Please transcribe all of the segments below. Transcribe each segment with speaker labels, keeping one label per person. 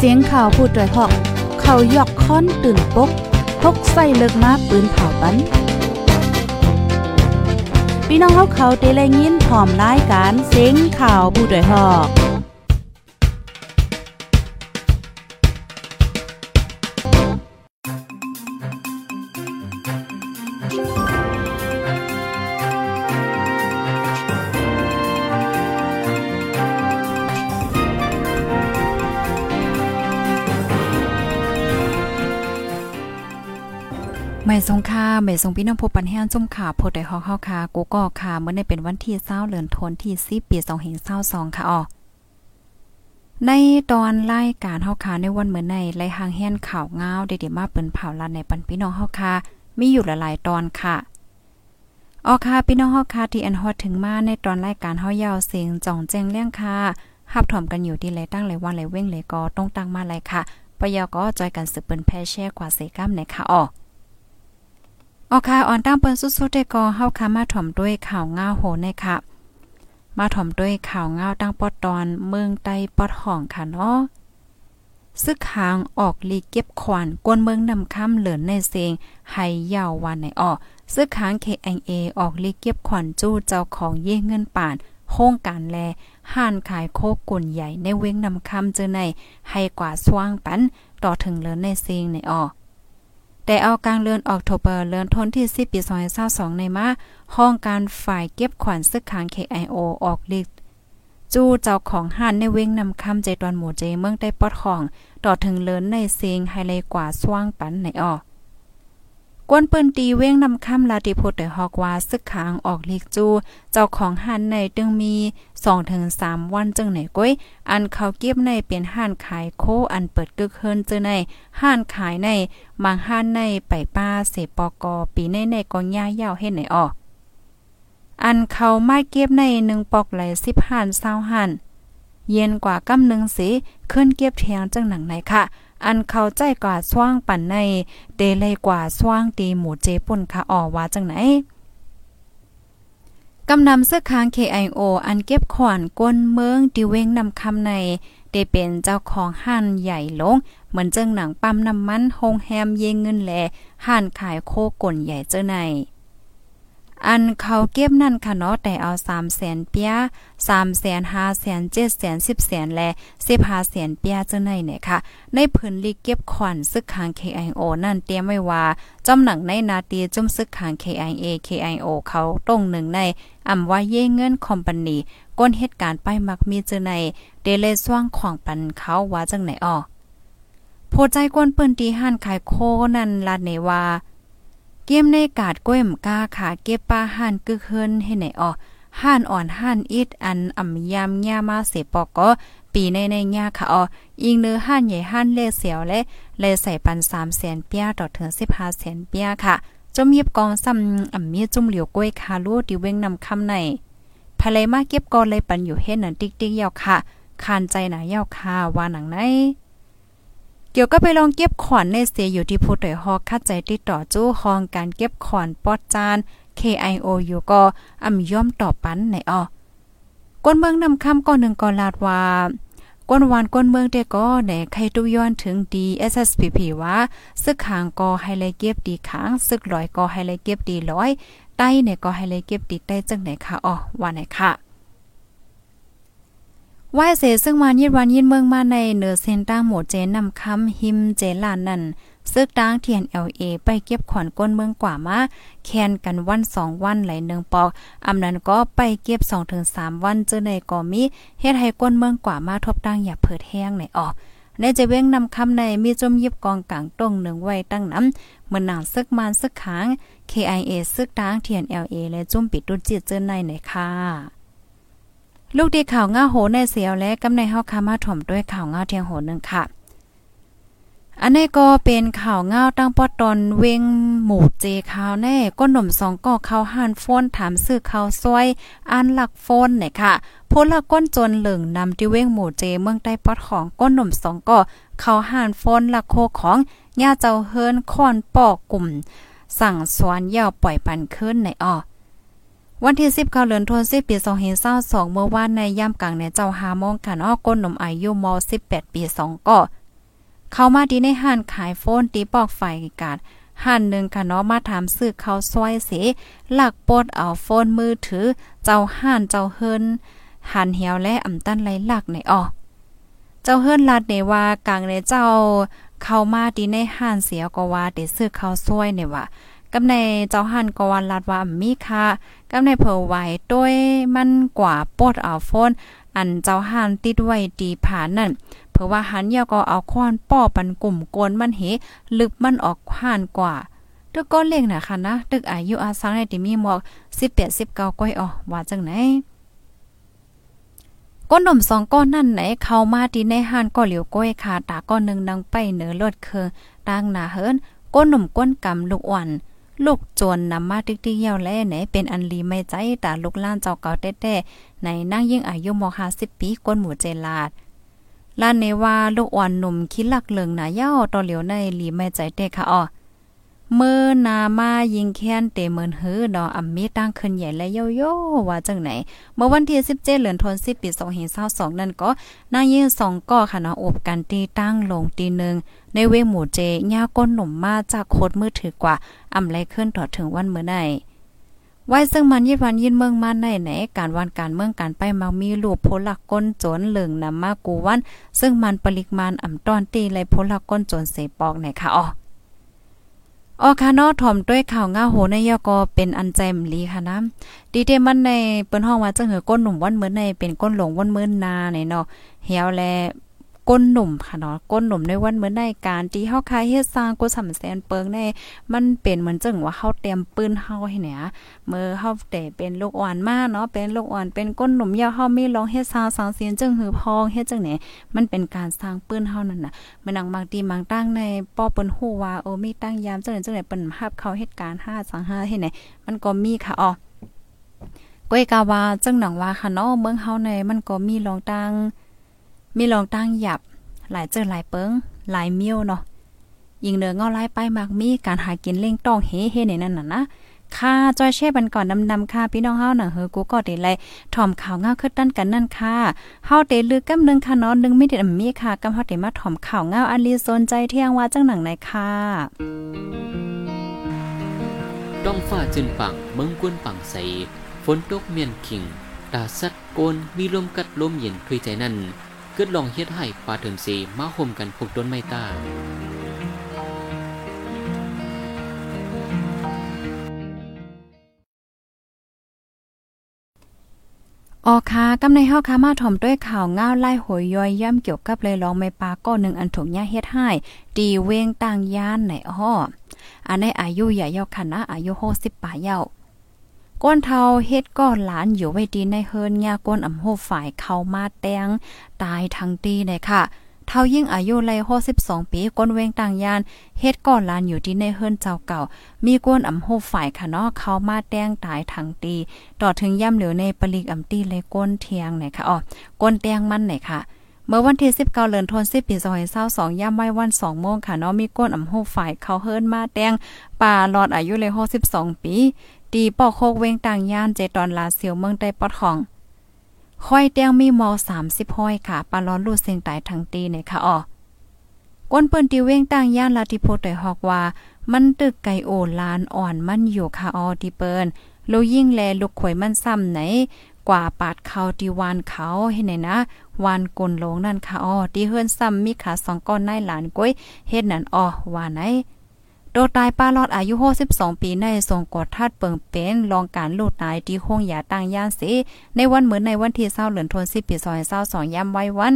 Speaker 1: เสียงข่าวผู้ด้วยหอก เขายอกค้อนตื่นปกพกใส่เลิกมาปืนเผาปันพี่น้องเขาเขาเตะเลยินพร้อมรายการเสียงข่าวผู้ด้วยหอก ทรงค่าไม่ทรงพี่น้องผู้ปันแห้งจุ่มขาโพดได้ฮอกเฮาคากูก็ค่ะเมื่อในเป็นวันที่20เดือนธันวาคมที่10ปี2522ค่ะอ๋อในตอนรายการเฮาคาในวันเมื่อในไล่หางแห่นข่าวเงาวได้ๆมาเปิ้นเผาลันในปันพี่น้องเฮาคามีอยู่หลายๆตอนค่ะออค่ะพี่น้องเฮาคาที่อันฮอดถึงมาในตอนรายการเฮายาวเสียงจ่องแจ้งเลี้ยงค่ะฮับถอมกันอยู่ที่ไรตั้งไรวันไรเว้งไรก็ต้องตั้งมาไรค่ะปยก็จอยกันสืบเปิ้นแพ่แช่กว่าเสกัมในค่ะอ๋อ ออค่ะอ่อนตั้งเปิ้นสุดๆได้ก็เฮาค่ะมาถ่อมด้วยข่าวง้าวโหในค่ะ มาถ่อมด้วยข่าวง้าวตั้งปอดตอนเมืองใต้ปอดห้องค่ะเนาะซึกหางออกลีเก็บขวานกวนเมืองนำค่ำเหลือนในเซงให้ยาววันในออซึกหาง KNA ออกลีเก็บขวานจู้เจ้าของเย่เงินป่านโครงการแลห้านขายโคกุ่นใหญ่ในเว้งนำคำเจอในให้กว่าสว่างปันต่อถึงเหลินในเซงในออ แต่เอากลางเลือนออกโทเบอร์เลือนทนที่ 10 ปี2022ในมาห้องการฝ่ายเก็บขวัญซึกขาง KIO ออกลิกจู้เจ้าของห้านในเว้งนำคำใจตอนหมู่เจเมืองได้ปอดของ ต่อถึงเลินในเซิงไฮไลกว่าสว่างปันในออก กวนปืนตีเว้งนำคำลาติพุทธฮอกว่าซึกขางออกเลีกจูเจ้าของหันในตึงมี2-3วันจึงไหนก้อยอันเขาเก็บในเป็นห้านขายโคอันเปิดกึกเฮินเจอในห้านขายในบางห้านในไปป้าเสปกปีในในกองย่ายาวเฮ็ดไหนออกอันเขาไม่เก็บใน1ปอกไหล10หัน20หันเย็นกว่ากำนึงสิขึ้นเก็บเทียงจังหนังไหนค่ะ อันเขาใจกว่าสว่างปั่นในเดเลยกว่าสว่างตีหมูเจปุ่นค่ะอ๋อว่าจังไหนกำนำเสื้อค้าง KIO อันเก็บขวานก้นเมืองดิเวงนำคำในได้เป็นเจ้าของห้านใหญ่ลง เหมือนเจิงหนังปั๊มน้ำมันโฮงแฮมเยงเงินแหลห้านขายโคก่นใหญ่เจ้าใน อันเขาเก็บนั่นค่ะเนาะแต่เอา3แสนเปีย3แสน5แสน7แสน10แสนและ15แสนเปียจังไหนเนี่ยค่ะ ในพื้นลีเก็บขวัญซึกขาง KIO นั่นเตรียมไว้ว่าจำหนังในนาตีจุ่มซึกขาง KIA KIO เขาตรงหนึ่งในอำว่าเย่เงินคอมพานีก้นเหตุการณ์ไปมักมีเจอในเดเลซ่วงของปันเขาว่าจังไหนอ้อโพใจกวนปืนตีห้านขายโคนั่นลาดเนว่า เกมในกาดก้วยมกาขาเก็บป้าห่านกึกเฮินให้ไหนออห่านอ่อนห่านอิดอันอ่ำยามย่ามาเสปอกก็ปีในในย่าค่ะอออิงเนื้อห่านใหญ่ห่านเล่เสียวและเลยใส่ปัน3แสนเปียต่อถึง15แสนเปียค่ะจมยิบกองซ้ำอ่ำมีจุ่มเหลียวก้วยคาลูดิเว้งนำคำในภายเลยมาเก็บกอนเลยปันอยู่เฮ็ดนั่นติ๊กๆยาวค่ะคานใจหนายาวค่ะว่าหนังไหน กี่ยวก็ไปลองเก็บขอนในเสียอยู่ที่ผู้ตอยฮอกคัดใจติดต่อจู้ห้องการเก็บขอนปอดจาน KIOU ก็อ่ำย่อมต่อปันในออก้นเมืองนำคำก่อนหนึ่งก่อนลาดว่าก้นวานก้นเมืองเด้ก็ในใครตุย้อนถึงดี SSPP ว่าซึกขางก็ให้เลยเก็บดีค้างซึกลอยก็ให้เลยเก็บดีร้อย ใต้เนี่ยก็ให้เลยเก็บดีได้จังไหนคะอ๋อว่าไหนค่ะ วายเสซึ่งมายิดวันยินเมืองมาในเนือเซนต้าหมดเจนนำคำหิมเจลานนั่นซึกตางเทียน LA ไปเก็บขอนก้นเมืองกว่ามาแคนกันวัน2วันไหลหนึ่งปอกอำนั้นก็ไปเก็บ2-3วันเจอในก็มีเฮ็ดให้ก้นเมืองกว่ามาทบตั้งอย่าเผิดแห้งในออกในจะเว้งนำคำในมีจมยิบกองกลางตรงหนึ่งไว้ตั้งน้ำเมือนหนังซึกมานซึกค้าง KIA ซึกตางเทียน LA และจุ่มปิดดุจิตเจอในในค่ะ ลูกดีข่าวง่าโหในเสียวและกำในเฮาคามาถ่อมด้วยข่าวง่าเทียงโหนึงค่ะ อันนี้ก็เป็นข่าวง่าตั้งปอตอนเวงหมู่เจข่าวแน่ก้นหนุ่มสองก็เข้าห้านฟ้นถามซื้อข้าวซอยอันหลักฟ้นเนี่ยค่ะพละก้นจนเหลึงนำที่เวงหมู่เจเมืองใต้ปอดของก้นหนุ่มสองก็เข้าห้านฟ้นหลักโคของย่าเจ้าเฮิรนค้อนปอกกลุ่มสั่งสวนยาวปล่อยปันขึ้นในอ้อ วันที่10เขาเลือนทน10ปี2022เมื่อวานในย่ำกลางในเจ้าหามองกันอ้อก้นหนุ่มอายุม18 ปี 2ก็เข้ามาดีในห้านขายโฟนตีปอกไฟกาดหันหนึ่งค่ะเนาะมาถามซื้อเขาซอยเสหลักปดเอาโฟนมือถือ เจ้าห่านเจ้าเฮินหันเหี่ยวและอำตันไหลหลักในอ้อเจ้าเฮิรนลาดเนว่ากลางในเจ้าเข้ามาดีในห้านเสียก็ว่าเดซื้อเขาซวยเนว่า กำในเจ้าหันกวนลาดว่ามีค่ะกำในเผอไว้ด้วยมันกว่าปดเอาโฟน อันเจ้าหันติดไว้ดีผ่านนั่นเผอว่าหันยาก็เอาค้อนป้อปันกลุ่มโกนมันเหลึกมันออกห่านกว่าตึกก็เล็กน่ะค่ะนะตึกอายุอาสังในที่มีหมอก18 19ก้อยอ๋อว่าจังไหนก้นหนมสองก้อนนั่นไหนเข้ามาที่ในห้านก็เหลียวก้อยขาตาก้อนหนึ่งนังไปเหนือลดเคืองตั้งหนาเฮิรนก้นหนุ่มก้นกำลูกอ่อน ลูกจวนนำมาติ๊กๆเยี่ยวแลไหนเป็นอันลีไม่ใจตาลูกล้านเจ้าเก่าแต้ๆในนั่งยิ่งอายุม50ปีก้นหมู่เจลาดล้านเนว่าลูกอ่อนหนุ่มคิดลักเลิงหนาเย้าต่อเหลียวในลีไม่ใจเต้ค่ะอ้อ เมื่อนามายิงแค้นเตเมินหือดออำมีตั้งขึ้นใหญ่และโยโย่ว่าจังไหน เมื่อวันที่ 17เดือนธันวาคมปี2522นั่นก็นางยิงสองก่อค่ะเนาะอบกันตีตั้งลงตีหนึ่งในเวหมู่เจย่าก้นหนุ่มมาจากโคดมือถือกว่าอำไรขึ้นต่อถึงวันเมื่อใดไว้ซึ่งมันยิดวันยินเมืองมาในไหนการวันการเมืองการไปมามีลูกพลักก้นโจนเหลืองนำมากูวัน ซึ่งมันปริมาณอ่ำตอนตีเลยพลักก้นโจนเสปอกไหนค่ะอ๋อ ออคานอถ่อมด้วยข่าวง่าโหในยอก็เป็นอันแจมลีค่ะนะดีเดมันในเปิ้นห้องว่าจังเหือก้นหนุ่มวันเหมือนในเป็นก้นหลงวันเหมือนนาในเนาะเหี่ยวแล ก้นหนุ่มค่ะเนาะก้นหนุ่มในวันเหมือนในการที่เฮาคายเฮ็ดสร้างกูสำแสนเปิงในมันเป็นเหมือนจังว่าเฮาเตรียมปืนเฮาให้เนี่ยเมื่อเฮาแต่เป็นลูกอ่อนมาเนาะเป็นลูกอ่อนเป็นก้นหนุ่มยาวเฮามีลองเฮ็ดสร้างสังเสียนจังหือพองเฮ็ดจังไหนมันเป็นการสร้างปืนเฮานั่นน่ะมันนังบางทีบางตั้งในป้อเปิ้นฮู้ว่าโอ้มีตั้งยามจังไหนจังไหนเปิ้นฮับเขาเหตุการณ์5 2 5เฮ็ดไหนมันก็มีค่ะอ๋อก้อยกาว่าจังหนังว่าค่ะเนาะเมืองเฮาในมันก็มีลองตั้ง มีลองตั้งหยับ หลายเจอหลายเปิงหลายเมียวเนาะยิงเนือเงาไล่ไปมากมีการหากินเล่งต้องเฮเฮในนั่นน่ะนะค่ะจอยเช่บันก่อนนำๆค่ะพี่น้องเฮาหนังเฮอกูก็ได้ไลถ่อมข่าวเงาขึ้นตั้นกันนั่นค่ะเฮาเตลือกำนึงค่ะเนาะนึงไม่ได้มีค่ะกำเฮาเตมาถ่อมข่าวเงาอันลีสนใจเที่ยงว่าจังหนังไหนค่ะ
Speaker 2: ต้องฟ้าจึนปังเมืองกวนปังใสฝนตกเมียนขิงตาสัดโกนมีลมกัดลมเย็นทุยใจนั่น กิดลองเฮ็ดให้ปลาเถินสีมาห่มกันพวกต้นไม้ตา
Speaker 1: ออค่ะกำในเฮาค่ะมาถ่อมด้วยข่าวง้าวไล่หอยย่อยย่ำเกี่ยวกับเลยลองไม่ปาก้อหนึ่งอันถูกย่าเฮ็ดให้ดีเวงต่างย่านไหนอ้ออันในอายุใหญ่ยาวคณะอายุ60ป่าย้า ก้นเทาเฮ็ดก้อนหลานอยู่ไว้ดีในเฮิรนยาก้นอำโหฝ่ายเข้ามาแตงตายทั้งตีเลยค่ะเท่ายิ่งอายุไล่62ปีก้นเวงต่างยานเฮ็ดก้อนลานอยู่ที่ในเฮิรนเจ้าเก่า มีก้นอำโหฝ่ายค่ะเนาะเขามาแต้งตายทั้งตีต่อถึงย่ำเหลียวในปลิกอำตีเลยก้นเทียงไหนค่ะอ๋อก้นแตงมันไหนค่ะเมื่อวันที่19เดือนธันวาคมปี2022ย่ำไว้วัน2โมงค่ะเนาะมีก้นอำโหฝ่ายเขาเฮิรนมาแตงป่าหลอดอายุเลย62ปี ตีปอกโคกเวงต่างย่านเจตอนลาเสียวเมืองใต้ปอดของ ค่อยเตียงมีมอ30ห้อยค่ะปาร้อนลูดเสียงตายทั้งตีในค่ะอ๋อก้นเปิ้นตีเวงต่างย่านลาติโพได้ฮอกว่า มันตึกไก่โอลานอ่อนมันอยู่ค่ะอ๋อที่เปิ้นโลยิ่งแลลูกข่อยมันซ้ำไหน กว่าปาดเขาตีวานเขาให้ไหนนะ วานกลลงนั่นค่ะอ๋อที่เฮือนซ้ำมีขาสองก้อนในหลานก้อยเฮ็ดนั่นออว่าไหน โดตายป้าลอดอายุ62ปีในทรงกดทัดเปิงเป็นรองการลูดตายที่ห้องยาตั้งย่านสีในวันเหมือนในวันที่20เหลือนธันวาคมปี2022ยามไว้วัน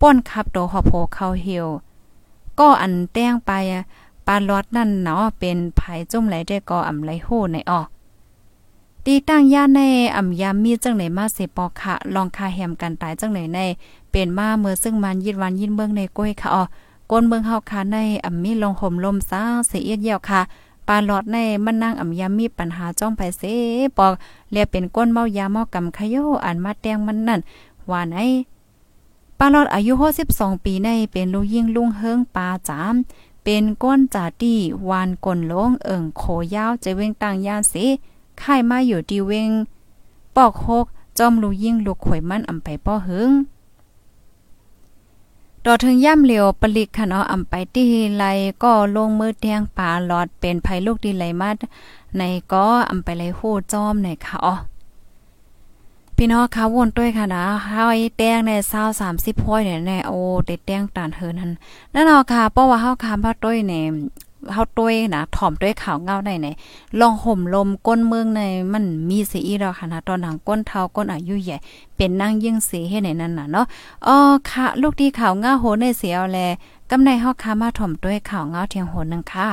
Speaker 1: ป้นขับโตฮอโพเข้าเฮียวก็อันแต้งไปปาลอดนั่นเนาะเป็นภายจุ่มไหลได้ก็อำไหลโหในออกตีตั้งย่านในอ่ำยามมีจังไหนมาเสปอคะลองคาแหมกันตายจังไหนใน เป็นมาเมื่อซึ่งมันยิดวันยินเบิ่งในก้อยค่ะออ ก้นเมืองเฮาค่ะในอ่ำมีลงห่มลมซาเสียเอียดเยี่ยวค่ะปาหลอดในมันนั่งอ่ำยามีปัญหาจ้องไปเสปอกเรียเป็นก้นเมายาเมากำขยโยอันมาแตงมันนั่นว่าไหนปาหลอดอายุ62ปีในเป็นลูกยิ่งลุงเฮิงปาจาม เป็นก้นจ่าตี้วานกลลงเอิ่งโขยาวจะเว้งต่างยานสิค่ายมาอยู่ดีเวงปอกโคกจอมลูกยิ่งลูกข่อยมันอ่ำไปป้อหึง ต่อถึงย่ำเหลียวปลิกค่ะเนาะอำไปที่ไลก็ลงมือเตียงป่าหลอดเป็นภัยลูกดีไหลมาในก็อำไปไลโหจอมในค่ะอ๋อพี่น้องคะวนด้วยค่ะนะห้อยแต้งในเศร้าสามสิบพ้อยเนี่ยในโอเด็ดแต้งตานเฮินั่นนั่นเอาค่ะเพราะว่าเฮาคำพระต้วยเนี่ย เฮาต้วยนะถ่อมด้วยข่าวเงาได้ไหนลองห่มลมก้นเมืองในมันมีสีอีดอกค่ะนะตอนหนังก้นเท้าก้นอายุใหญ่ เป็นนั่งยิ่งสีให้ในนั้นน่ะเนาะอ๋อค่ะลูกดีข่าวเงาโหในเสียวแลกำในเฮาคามาถ่อมด้วยข่าวเงาเทียงโหนึงค่ะ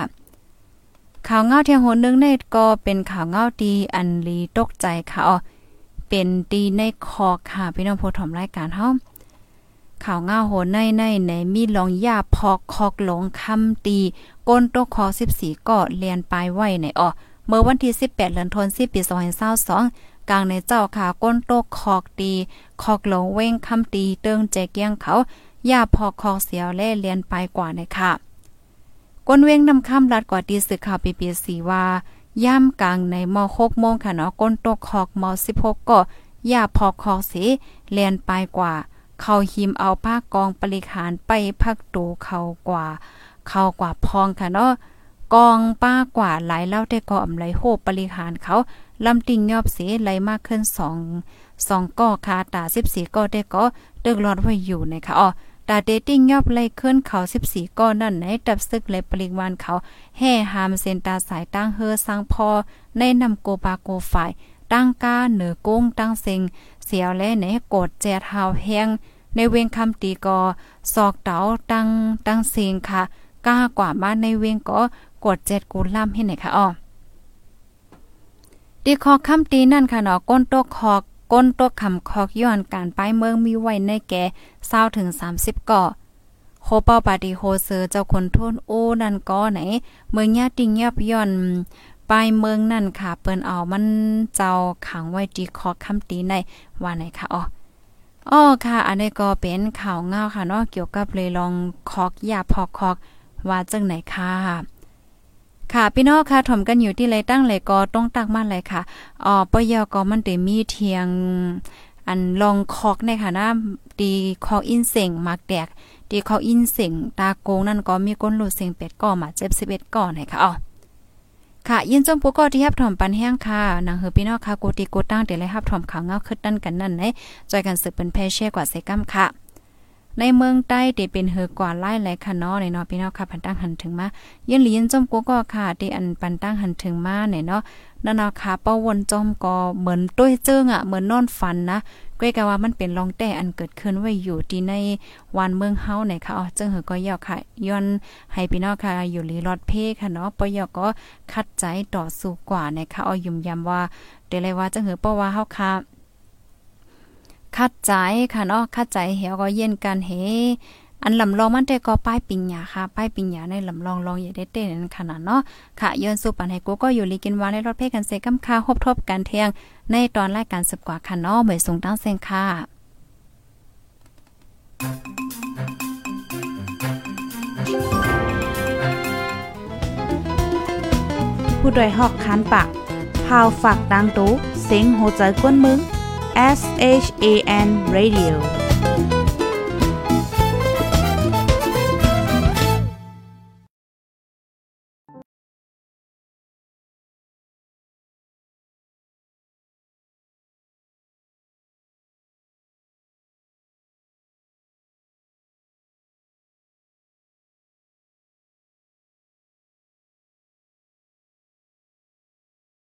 Speaker 1: ข่าวเงาเทียงโหนึงในก็เป็นข่าวเงาดีอันลีตกใจค่ะอ๋อเป็นดีในคอค่ะพี่น้องผู้ถมรายการเฮา ข่าวง่าโหในในไหนมีลองยาพอกคอกหลงคำตีก้นตกคอ14ก็เลียนปลายไว้ในออเมื่อวันที่ 18เดือนธันวาคมปี2022กลางในเจ้าค่ะก้นโตกคอกตีคอกหลงเว้งคำตีเติงแจเกียงเขายาพอกคอกเสียวแล่เลียนปลายกว่าในค่ะก้นเว้งนำคำรัดกว่าตีสื่อข่าวปีปีสีว่าย่ำกลางในม6โมงค่ะเนาะก้นโตกคอกม16ก็ยาพอกคอกสีเลียนปลายกว่า เขาหิมเอาผ้ากองปริขารไปพักตูเขากว่า เขากว่าพองค่ะเนาะกองป้ากว่าหลายเล่าได้ก็อำไรโหปริหารเขาลำติงยอบเสไหลมากขึ้นสองสองก่อคาตาสิบสี่ก็ได้ก็เดึกรอดไว้อยู่นะคะอ๋อตาเดติ้งยอบไล่ขึ้นเขา14ก้อนนั่นในดับซึกเลยปริวันเขาแห่หามเซนตาสายตั้งเฮอสังพอในนำโกปาโกฝ่ายตั้งก้าเหนือกุ้งตั้งเซง สียวและในกดแจดหาวแห้งในเวงคำตีกอซอกเตาตั้งตั้งเซงค่ะก้ากว่ามาในเวงก็กดเจ็ดกูล่ำให้ไหนค่ะอ้อตีคอคำตีนั่นค่ะเนาะก้นโตคอกก้นตัวคำคอกย้อนการป้ายเมืองมีไว้ในแก่เศร้าถึง30ก่อโคเป้าปาติโฮเซอร์เจ้าคนทุนโอนั่นก็ไหน เมืองญาติงยับย้อน ปลายเมืองนั่นค่ะ เปิ้นเอามันเจ้าขังไว้ดีคอคำตีในว่าไหนค่ะอ๋ออ๋อค่ะ อันนี้ก็เป็นข่าวเงาค่ะเนาะเกี่ยวกับเลยลองคอกยาพอกคอกว่าจังไหนค่ะค่ะพี่น้องค่ะถมกันอยู่ที่ไรตั้งไรก็ต้องตักมาเลยค่ะอ๋อปยก็มันได้มีเทียง อันลองคอกในค่ะนะดีคอกอินเสงมักแดกดีคอกอินเสงตาโกงนั่นก็มีก้นหลุดเสงเป็ดก่อมาเจ็บสิบเอ็ดก่อนค่ะอ๋อ ค่ะ ยินจมปูก็ที่ฮับถอมปันแห้งค่ะนางเฮอพี่น้องค่ะกูตีกูตั้งเดี๋ยวเลยฮับถอมข่าวเงาขึ้นดันกันนั่นไหนจอยกันสืบเป็นแพเช่กว่าเซกัมค่ะ ในเมืองใต้ที่เป็นเฮอกว่าไล่ไหลค่ะเนาะในเนาะพี่น้องค่ะพันตั้งหันถึงมายืนหลียนจมกูก็ค่ะที่อันปันตั้งหันถึงมาเนี่ยเนาะนั่นเนาะค่ะป้าวนจมก็เหมือนต้วยเจิ้งอะเหมือนนอนฝันนะก้อยกะว่ามันเป็นรองแต่อันเกิดขึ้นไว้อยู่ที่ในวันเมืองเฮาเนี่ยค่ะอ๋อจึงเฮอก็ยอกค่ะย้อนให้พี่น้องค่ะอยู่ลีรอดเพค่ะเนาะปยอก็คัดใจต่อสู้กว่านะคะอ๋อยุ่มยำว่าเดี๋ยวเลยว่าจึงเฮอเพราะว่าเฮาค่ะ คัดใจค่ะเนาะคัดใจเหี่ยวก็เย็นกันเฮอันลำลองมันแต่ก็ป้ายปิญญาค่ะ ป้ายปิญญาในลำลองลองอย่าได้เต้นขนาดเนาะค่ะเยินสุปันให้กูก็อยู่ลีกินวานในรถเพ่กันเซกำค่าฮบทบกันเที่ยง ในตอนรายการสืบกว่าค่ะเนาะเหมยสูงตั้งเซงค่ะ
Speaker 3: ผู้ดยหอกคันปากพาวฝากดังตู้เซ็งโหใจกวนมึง S H A N Radio